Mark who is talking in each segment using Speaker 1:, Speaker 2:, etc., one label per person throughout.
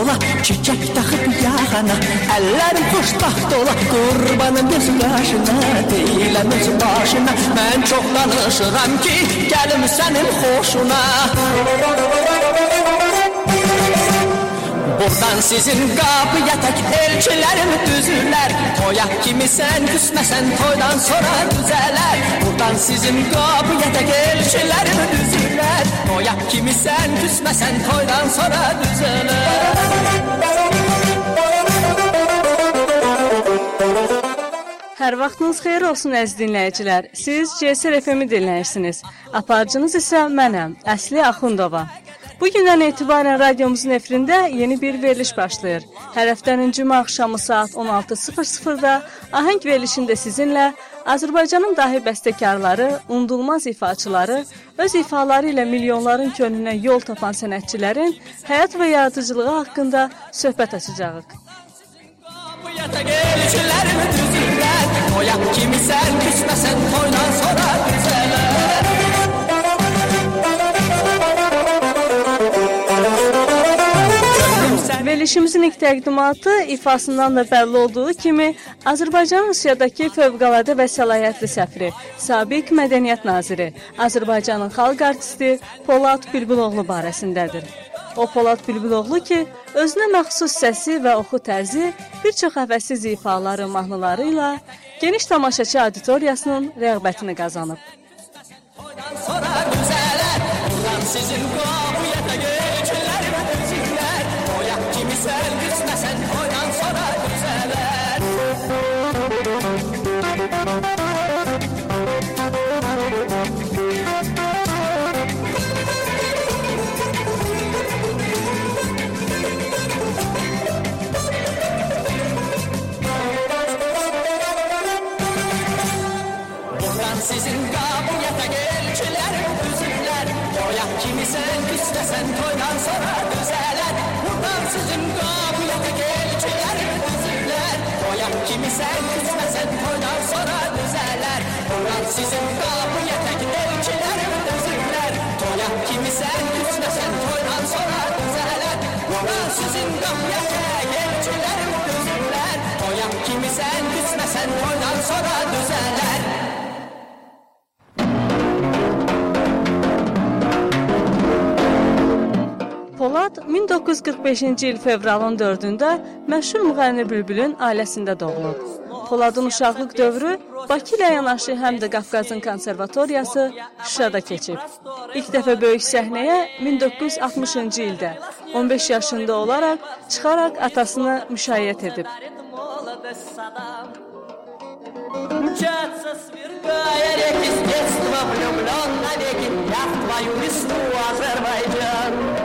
Speaker 1: ola Çiçək taxıb yağana Əllərim xoşbaxt ola Qurbanım göz qaşına Deyiləm öz başına Mən çox danışıram ki Gəlim sənin xoşuna Buradan sizin qapıya tək elçilərim düzürlər Toya kimi sən küsməsən toydan sonra düzələr Buradan sizin qapıya tək elçilərim düzürlər Toya kimi sən küsməsən toydan sonra düzələr
Speaker 2: Hər vaxtınız xeyir olsun əziz dinləyicilər. Siz GSR FM-i dinləyirsiniz. Aparıcınız isə mənəm, Əsli Axundova. Bu gündən etibarən radiomuzun efirində yeni bir veriliş başlayır. Hər həftənin cümə axşamı saat 16:00-da Ahəng verilişində sizinlə Azərbaycanın dahi bəstəkarları, unudulmaz ifaçıları, öz ifaları ilə milyonların könlünə yol tapan sənətçilərin həyat və yaradıcılığı haqqında söhbət açacağıq.
Speaker 1: Yata gelişlerimi düzürler Toya kimi sen küsmesen toydan sonra
Speaker 2: Verilişimizin ilk təqdimatı ifasından da bəlli olduğu kimi Azərbaycan Rusiyadakı fövqəladə və səlahiyyətli səfiri, sabiq mədəniyyət naziri, Azərbaycanın xalq artisti Polad Bülbüloğlu barəsindədir. O Polad Bülbüloğlu ki, özünə məxsus səsi və oxu tərzi bir çox həvəssiz ifaları, mahnıları ilə geniş tamaşaçı auditoriyasının rəğbətini qazanıb.
Speaker 1: Sonra Buradan sizin kapıya da sen küsmesen toydan sonra düzeler Buradan sizin kapıya da gelişlerimi düzürler Toya kimi sen küsmesen toydan sonra düzeler Buradan sizin kapıya da gelişlerimi düzürler Toya kimi sen küsmesen toydan
Speaker 2: 1945-ci il fevralın 4-də məşhur müğənni Bülbülün ailəsində doğulub. Poladın uşaqlıq dövrü Bakı ilə yanaşı həm də Qafqazın konservatoriyası Şuşada keçib. İlk dəfə böyük səhnəyə 1960-cı ildə 15 yaşında olaraq çıxaraq atasını müşayiət edib.
Speaker 1: Мчатся, сверкая реки с детства влюблен навеки Я в твою весну, Азербайджан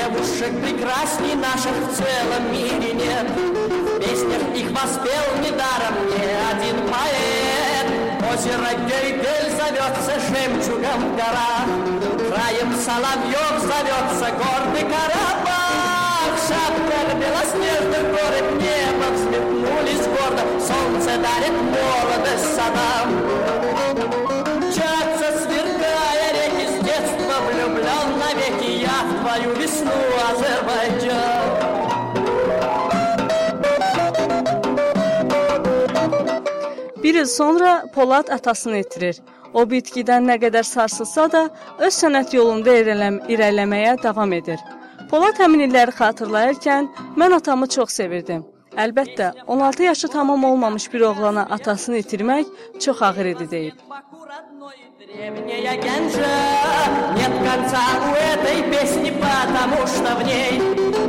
Speaker 1: Девушек прекрасней наших в целом мире нет. В песнях их воспел недаром ни один поэт. Озеро Гейдель зовется жемчугом в горах Краем соловьев зовется гордый Карабах В шапках белоснежных горы небо взметнулись гордо. Солнце дарит молодость садам Hisnu Azərbaycan
Speaker 2: Bir il sonra Polad atasını itirir. O bitkidən nə qədər sarsılsa da, öz sənət yolunda irələm irəliləməyə davam edir. Polad həmin illəri xatırlayarkən, mən atamı çox sevirdim. Əlbəttə, 16 yaşı tamam olmamış bir oğlana atasını itirmək çox ağır idi deyib.
Speaker 1: Древняя Генжа Нет конца у этой песни, потому что в ней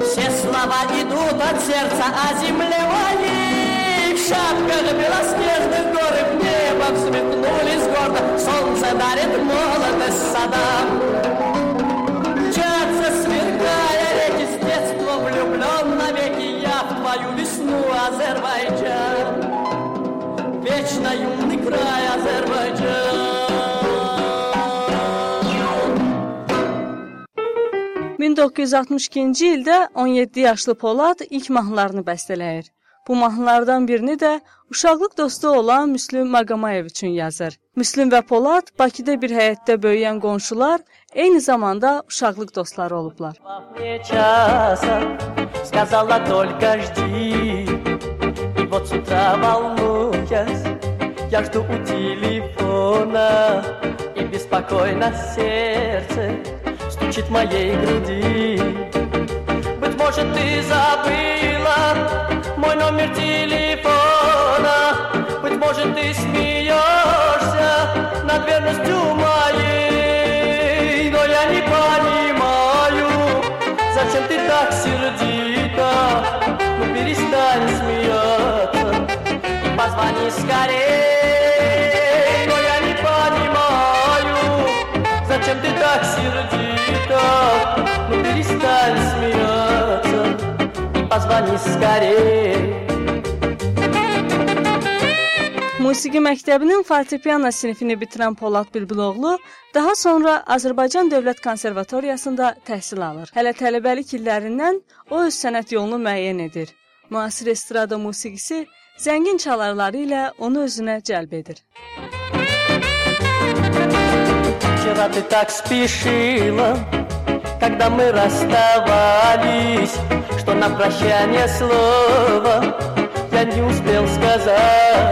Speaker 1: Все слова идут от сердца, а земле моей В шапках белоснежных горы в небо взметнулись гордо. Солнце дарит молодость садам. Мчатся, сверкая реки с детства влюблен навеки Я в твою весну, Азербайджан. Вечно юный край Азербайджан
Speaker 2: 1962-ci ildə 17 yaşlı Polad ilk mahnılarını bəstələyir.
Speaker 3: Bu mahnılardan birini də uşaqlıq dostu olan Müslüm Maqamayev üçün yazır. Müslüm və Polad Bakıda bir həyətdə böyüyən qonşular, eyni zamanda uşaqlıq dostları olublar. Сказала только жди И вот с утра волнуясь Я жду у телефона И беспокойно сердце В моей груди. Быть может ты забыла Мой номер телефона. Быть может ты смеешься Над верностью моей. Но я не понимаю Зачем ты так сердита Ну перестань смеяться. И позвони скорее И позвони скорее Musiqi məktəbinin fortepiano sinifini bitirən Polad Bülbüloğlu daha sonra Azərbaycan Dövlət Konservatoriyasında təhsil alır. Hələ tələbəlik illərindən o öz sənət yolunu müəyyən edir. Müasir estrada musiqisi zəngin çalarları ilə onu özünə cəlb edir. Вчера ты так спешила, когда мы расставались, что на прощание слова я не успел сказать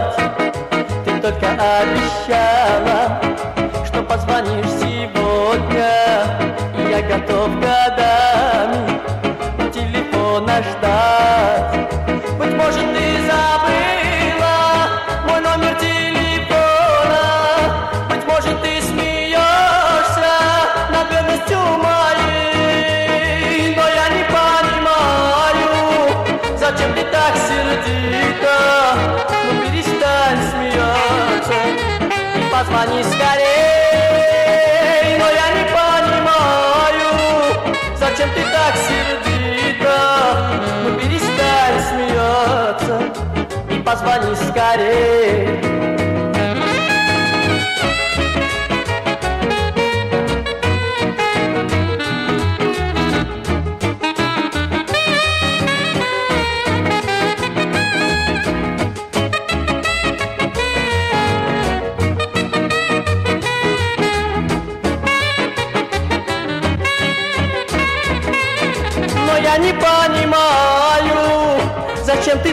Speaker 3: только обещала, что позвонишь сегодня, и я готов годами телефона ждать. Позвони скорей, но я не понимаю, зачем ты так сердита, ну перестань смеяться и позвони скорей.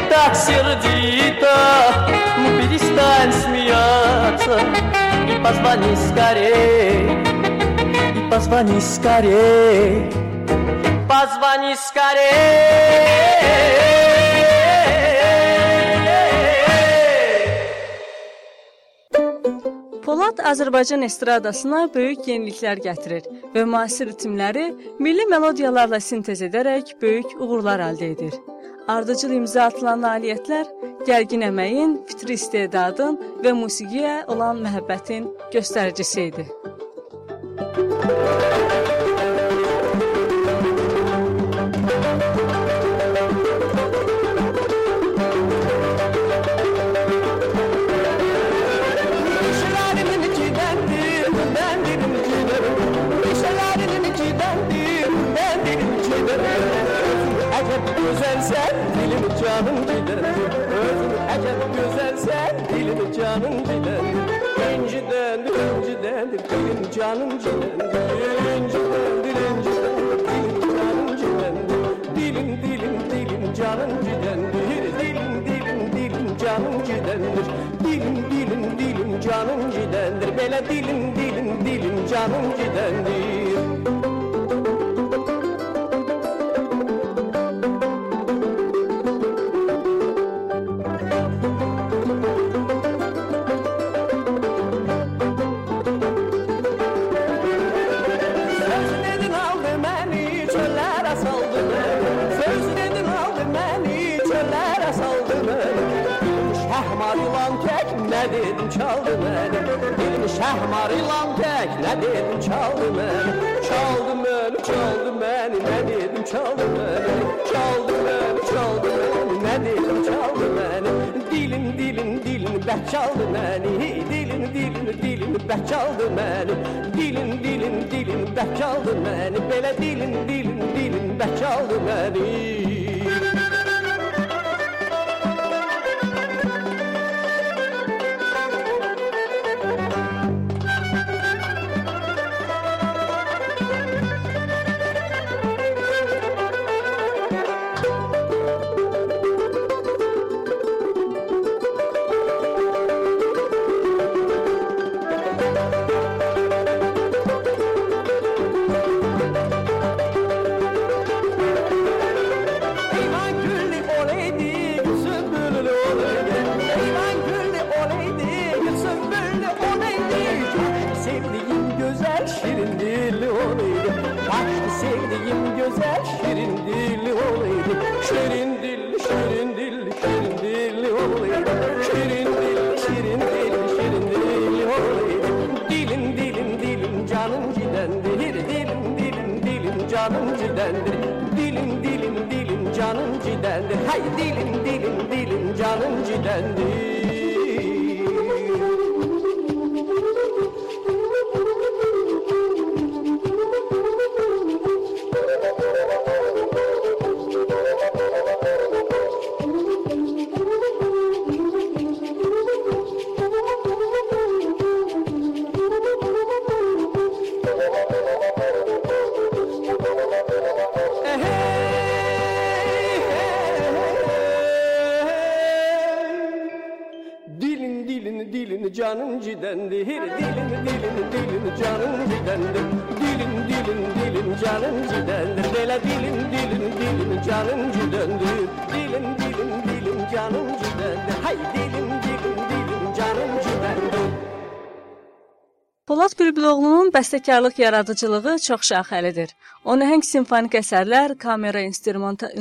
Speaker 3: так сердита Ну перестань смеяться и позвони скорей И позвони скорей Позвони скорей Polad Azərbaycan estradasına böyük yeniliklər gətirir və müasir ritmləri milli melodiyalarla sintez edərək böyük uğurlar əldə edir. Ardıcıl imza atılan nailiyyətlər gərgin əməyin, fitri istedadın və musiqiyə olan məhəbbətin göstəricisi idi.
Speaker 1: Şelalenin canım cilendir İncidendir incidendir benim canım cilendir İncidendir incidendir benim canım cilendir Dilim dilim dilim canım cilendir Dilim dilim dilim canım cilendir Dilim dilim dilim canım cilendir Bela dilim dilim dilim canım cilendir çaldın məni dilin dilin dilin bək çaldın məni belə dilin dilin dilin bək
Speaker 2: çaldın məni bəstəkarlıq yaradıcılığı çox şaxəlidir. O nəhəng simfonik əsərlər, kamera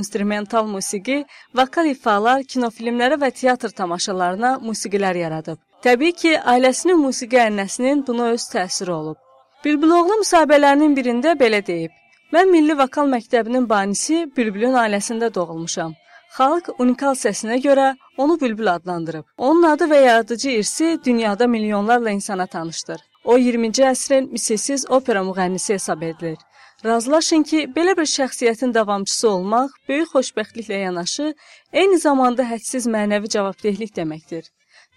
Speaker 2: instrumental, musiqi, vokal ifalar, kinofilmlərə və teatr tamaşalarına musiqilər yaradıb. Təbii ki, ailəsinin musiqi ənənəsinin buna öz təsiri olub. Bülbüloğlu müsahibələrinin birində belə deyib: "Mən Milli Vokal Məktəbinin banisi Bülbülün ailəsində doğulmuşam. Xalq unikal səsinə görə onu Bülbül adlandırıb. Onun adı və yaradıcı irsi dünyada milyonlarla insana tanışdır. O 20-ci əsrin misilsiz opera müğənnisi hesab edilir. Razılaşın ki, belə bir şəxsiyyətin davamçısı olmaq böyük xoşbəxtliklə yanaşı, eyni zamanda hədsiz mənəvi cavabdehlik deməkdir.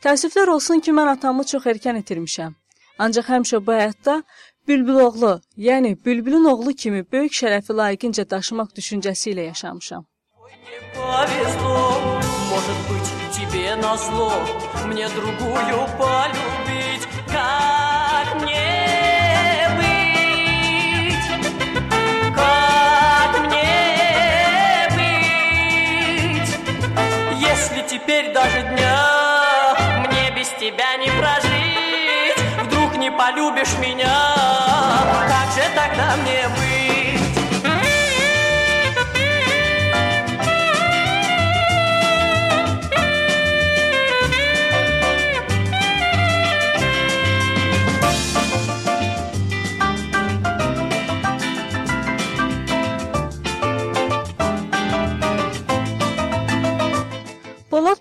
Speaker 2: Təəssüflər olsun ki, mən atamı çox erkən itirmişəm. Ancaq həmişə bu həyatda Bülbül oğlu, yəni Bülbülün oğlu kimi böyük şərəfi layiqincə daşımaq düşüncəsi ilə yaşamışam. Может быть, тебе назло мне другую полюбить, Теперь даже дня. Тебя не прожить. Вдруг не полюбишь меня. Как же тогда мне быть?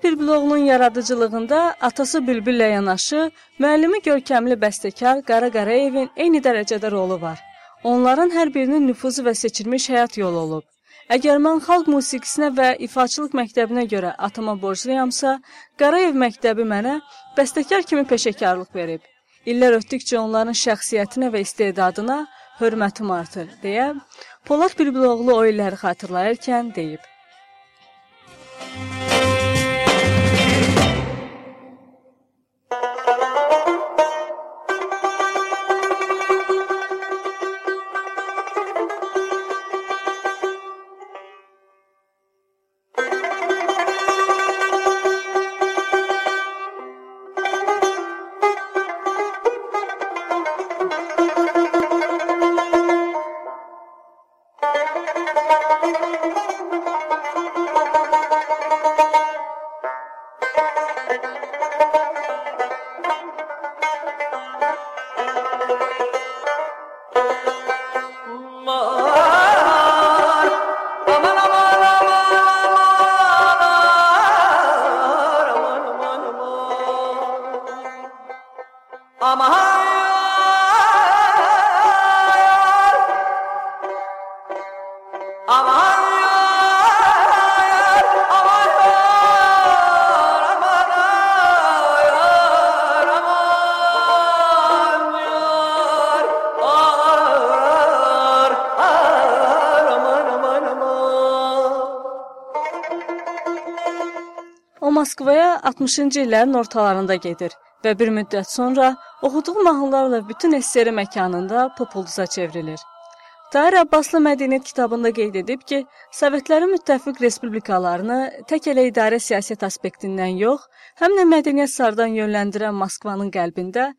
Speaker 2: Bülbüloğlu'nun yaradıcılığında atası Bülbüllə yanaşı, müəllimi görkəmli bəstəkar Qara Qarayevin eyni dərəcədə rolu var. Onların hər birinin nüfuzu və seçilmiş həyat yolu olub. Əgər mən xalq musiqisinə və ifaçılıq məktəbinə görə atama borcluyamsa, Qarayev məktəbi mənə bəstəkar kimi peşəkarlıq verib. İllər ötdükcə onların şəxsiyyətinə və istedadına hörmətim artır, deyə Polad Bülbüloğlu o illəri xatırlayarkən deyib. Moskvaya 60-cı illərin ortalarında gedir və bir müddət sonra oxuduğu mahnılarla bütün SSR məkanında populduza çevrilir. Tahir Abbaslı Mədəniyyət kitabında qeyd edib ki, Sovetlərin müttəfiq respublikalarını tək elə idarə siyasət aspektindən yox, həm də mədəniyyət sardan yönləndirən Moskvanın qəlbində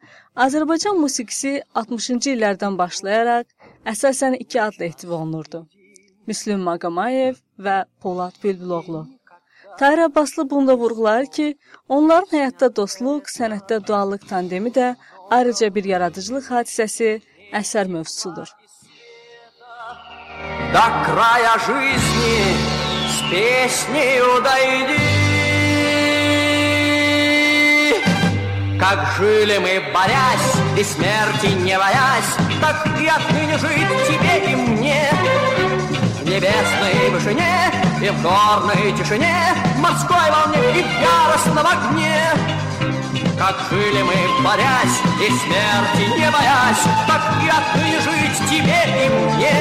Speaker 2: Azərbaycan musiqisi 60-cı illərdən başlayaraq əsasən iki adla ehtiva olunurdu. Müslüm Maqamayev və Polad Bülbüloğlu. Tahir Abbaslı bunda vurğulayır ki, onların həyatda dostluq, sənətdə duallıq tandemi də ayrıca bir yaradıcılıq hadisəsi, əsər mövzusudur. До края жизни
Speaker 1: песней удойди. Как жили мы, борясь, и смерти не боясь, Так и отныне жить тебе и мне. В небесной вышине и в горной тишине, морской волне и в яростном огне. Как жили мы, борясь, и смерти не боясь, Так и отныне жить тебе и мне.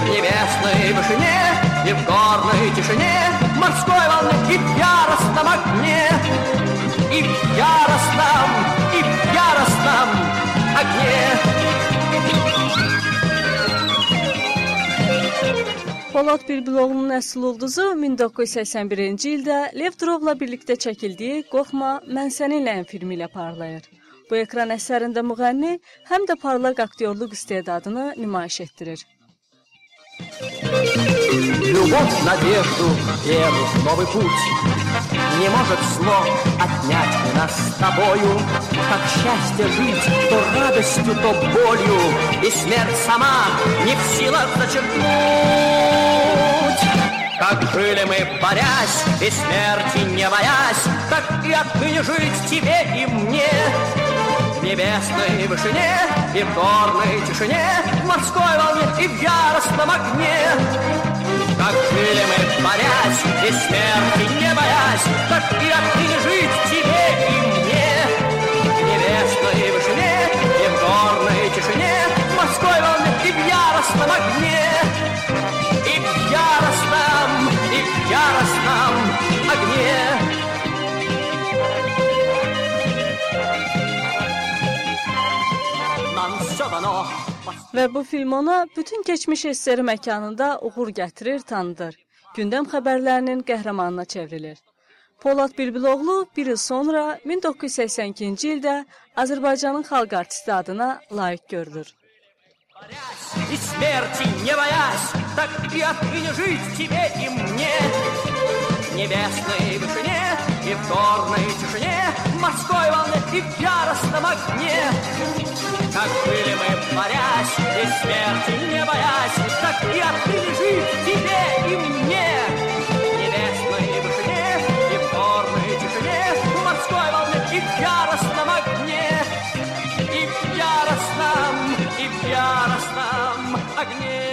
Speaker 1: В небесной вышине и в горной тишине, морской волне и в яростном огне и в яростном, и в яростном огне.
Speaker 2: Polad Bülbüloğlu'nun əsl ulduzu 1981-ci ildə Lev Drovla birlikdə çəkildiyi Qorxma, mən səninləyəm filmi ilə parlayır. Bu ekran əsərində müğənni həm də parlaq aktyorluq istedadını nümayiş etdirir.
Speaker 1: Любовь, надежду, веру, новый путь Не может зло отнять нас с тобою. Как счастье жить то радостью, то болью И смерть сама не в силах зачеркнуть. Как жили мы, борясь, и смерти не боясь Так и отныне жить тебе и мне. В небесной вышине и в горной тишине, в морской волне и в яростном огне. Как жили мы, борясь и смерти не боясь, так и отныне жить тебе и мне. В небесной вышине и в горной тишине, морской волне и в яростном огне. И в яростном, и в яростном огне.
Speaker 2: Və bu film ona bütün keçmiş SSR məkanında uğur gətirir, tanıdır. Gündəm xəbərlərinin qəhrəmanına çevrilir. Polad Bilbiloğlu bir il sonra 1982-ci ildə Azərbaycanın xalq artisti adına layiq görülür.
Speaker 1: И смерти не боясь, так и отныне жить тебе и мне. В небесной вышине и в горной тишине, в морской волне и в яростном огне. Как были мы, борясь, и смерти не боясь, так и отныне жить тебе и мне. В небесной вышине и в горной тишине, в морской волне и в яростном огне. И в яростном, и в яростном огне.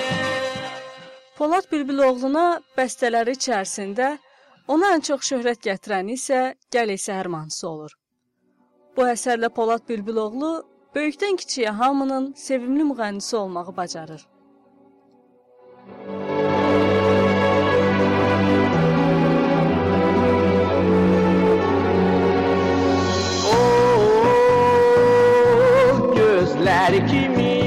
Speaker 2: Polad Bilbiloğluna bəstələri içərisində ona ən çox şöhrət gətirəni isə Gəl ey səhər mahnısı olur. Bu əsərlə Polad Bilbiloğlu böyükdən kiçiyə hamının sevimli müğənnisi olmağı bacarır.
Speaker 1: Oh gözler kimi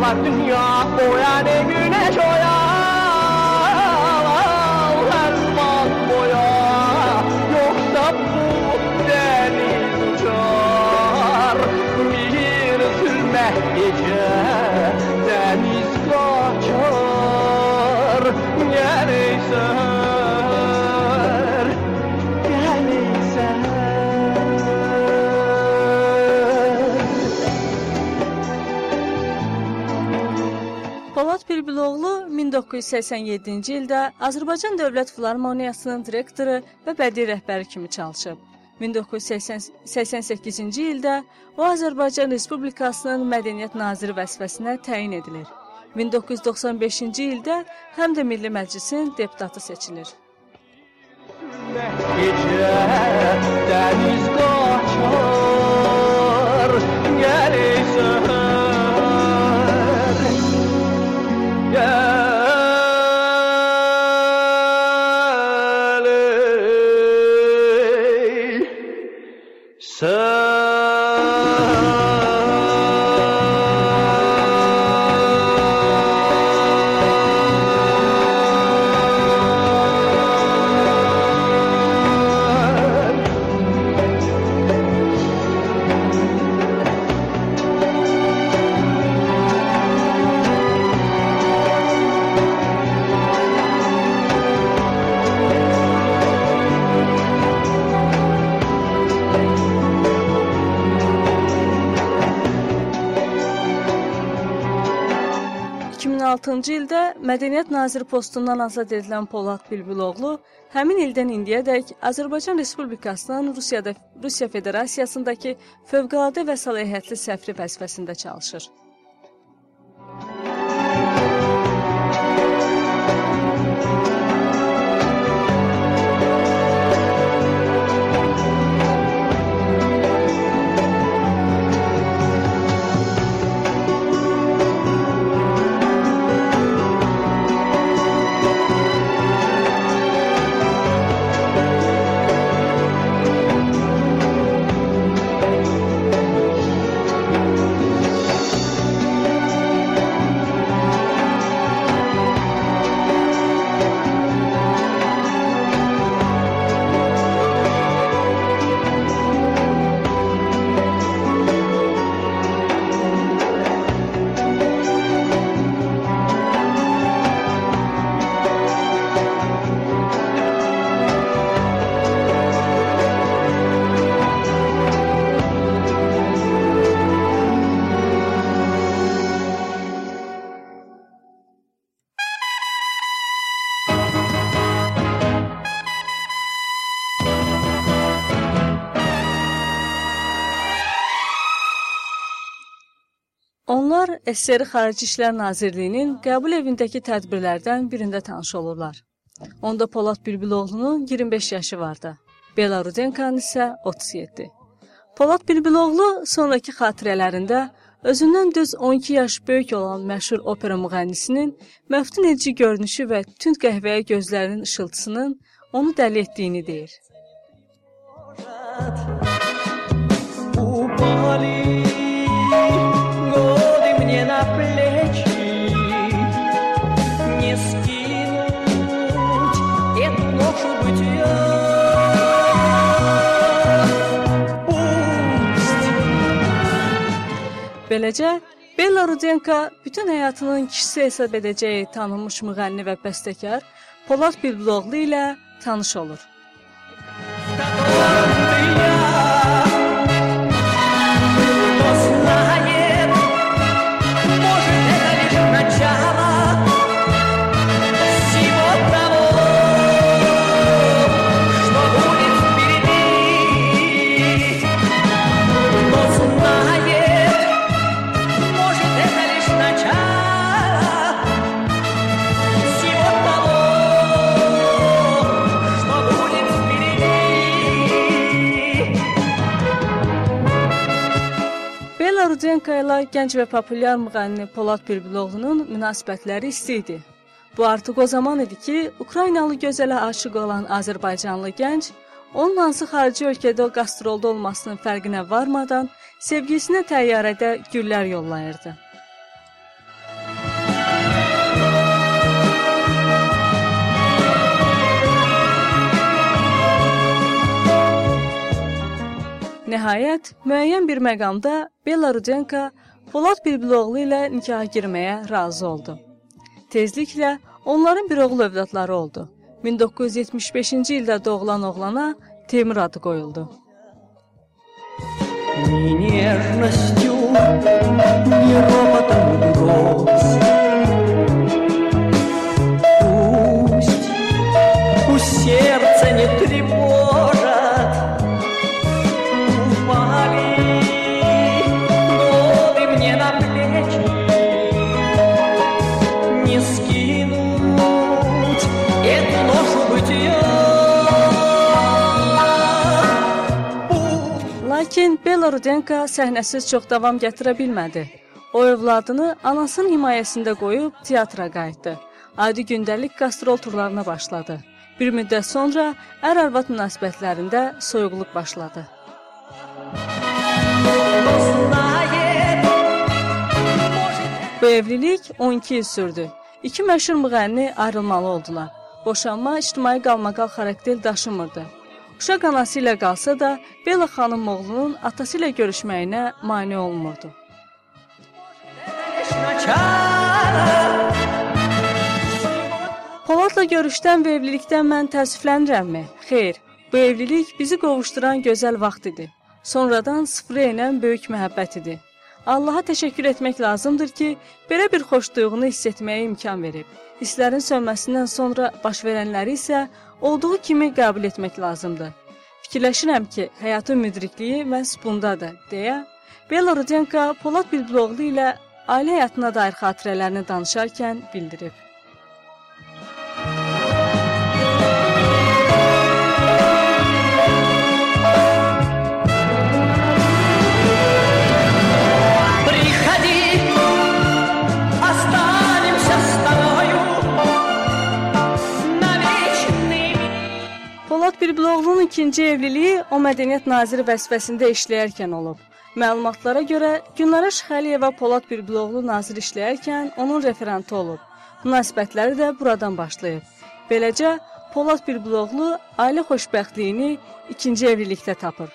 Speaker 1: var dünya boya ne güneş oya Her mal boya Yoksa bu deniz uçar. Bir zulme gece deniz kaçar. Geleysen
Speaker 2: 1987-ci ildə Azərbaycan Dövlət Filarmoniyasının direktoru və bədii rəhbəri kimi çalışıb. 1988-ci ildə o Azərbaycan Respublikasının Mədəniyyət naziri vəzifəsinə təyin edilir. 1995-ci ildə həm də Milli Məclisin deputatı seçilir.
Speaker 1: Gece deniz kaçar Geleysen
Speaker 2: Mədəniyyət naziri postundan azad edilən Polad Bülbüloğlu həmin ildən indiyədək Azərbaycan Respublikasının Rusiyada Rusiya Federasiyasındakı fövqəladə və səlahiyyətli səfiri vəzifəsində çalışır. Onlar SSR Xarici İşlər Nazirliyinin qəbul evindəki tədbirlərdən birində tanış olurlar. Onda Polad Bülbüloğlunun 25 yaşı vardı. Belarudenkanın isə 37. Polad Bülbüloğlu sonrakı xatirələrində özündən düz 12 yaş böyük olan məşhur opera müğənnisinin məftun edici görünüşü və tünd qəhvəyə gözlərinin işıltısının onu dəli etdiyini deyir.
Speaker 1: Bu bali
Speaker 2: Beləcə Bella Rudenka bütün həyatının kişisi hesab edəcəyi tanınmış müğənni və bəstəkar Polad Bülbüloğlu ilə tanış olur. Rudenka ilə gənc və populyar müğənni Polad Bülbüloğlunun münasibətləri isti idi. Bu artıq o zaman idi ki, Ukraynalı gözələ aşiq olan Azərbaycanlı gənc onun hansı xarici ölkədə qastrolda olmasının fərqinə varmadan sevgisinə təyyarədə güllər yollayırdı. Nəhayət, müəyyən bir məqamda Bella Rudenka Polad Bülbüloğlu ilə nikaha girməyə razı oldu. Tezliklə onların bir oğul övladları oldu. 1975-ci ildə doğulan oğlana Temir adı qoyuldu.
Speaker 1: Ни нежностью, ни ропотом гроз
Speaker 2: Svetlana Rudenko səhnəsiz çox davam gətirə bilmədi. O övladını anasının himayəsində qoyub teatra qayıtdı. Adi gündəlik qastrol turlarına başladı. Bir müddət sonra ər-arvad münasibətlərində soyuqluq başladı. Bu evlilik 12 il sürdü. İki məşhur müğənni ayrılmalı oldular. Boşanma ictimai qalmaqal xarakter daşımırdı. Uşaq anası ilə qalsa da, Bella xanım oğlunun atası ilə görüşməyinə mane olmurdu. Poladla görüşdən və evlilikdən mən təəssüflənirəmmi? Xeyr. Bu evlilik bizi qovuşduran gözəl vaxt idi. Sonradan sıfıra enən böyük məhəbbət idi. Allaha təşəkkür etmək lazımdır ki, belə bir xoş duyğunu hiss etməyə imkan verib. Hisslərin sönməsindən sonra baş verənləri isə olduğu kimi qəbul etmək lazımdır. Fikirləşirəm ki, həyatın müdrikliyi məhz bundadır, deyə Bella Rudenka Polad Bülbüloğlu ilə ailə həyatına dair xatirələrini danışarkən bildirib. Bülbüloğlu'nun ikinci evliliyi o mədəniyyət naziri vəzifəsində işləyərkən olub. Məlumatlara görə Günara Şıxəliyeva Polad Bülbüloğlu nazir işləyərkən onun referantı olub. Münasibətləri də buradan başlayıb. Beləcə Polad Bülbüloğlu ailə xoşbəxtliyini ikinci evlilikdə tapır.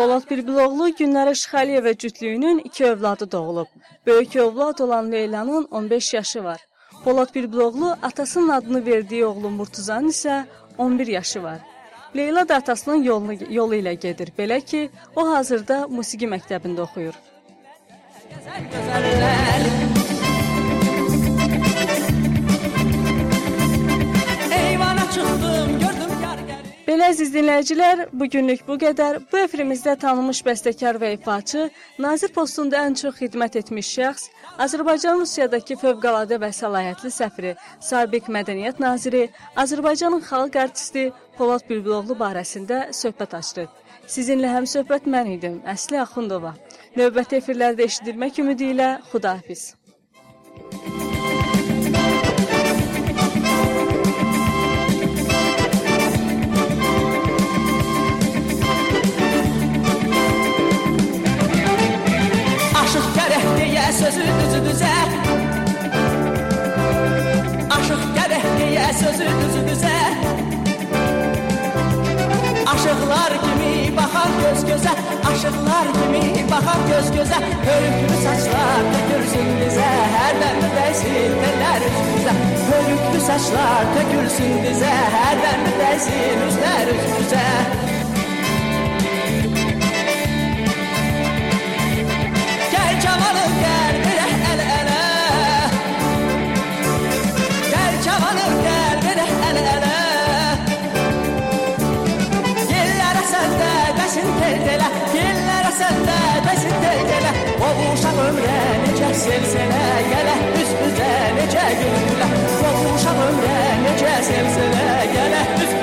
Speaker 2: Polad Bülbüloğlu Günlərə Şıxəliyeva cütlüyünün iki övladı doğulub. Böyük övlad olan Leylanın 15 yaşı var. Polad Bülbüloğlu atasının adını verdiyi oğlu Murtuzanın isə 11 yaşı var. Leyla da atasının yolunu, yolu ilə gedir. Belə ki, o hazırda musiqi məktəbində oxuyur.
Speaker 1: güzel güzeller Eyvana gel
Speaker 2: Belə əziz dinləyicilər, bu günlük bu qədər. Bu efrimizdə tanınmış bəstəkar və ifaçı, nazir postunda ən çox xidmət etmiş şəxs, Azərbaycan Rusiyadakı fövqəladə və səlahiyyətli səfiri, sabiq mədəniyyət naziri, Azərbaycanın xalq artisti Polad Bülbüloğlu barəsində söhbət açdıq. Sizinlə həm söhbət mən idim, Əsli Axundova. Növbəti efirlərdə eşidilmək ümidi ilə Xudahafiz.
Speaker 1: Aşık sözü düzü düzə Aşıqlar kimi baxan göz gözə Aşıqlar kimi baxan göz gözə Hörüklü saçlar tökülsün bizə Hərdən dəysin tellər üstümüzə Hörüklü saçlar tökülsün bizə Hərdən dəysin üzlər üstümüzə ömrə necə sevsənə gələ üz-üzə necə güllə Qovuşaq ömrə necə sevsənə gələ üz-üzə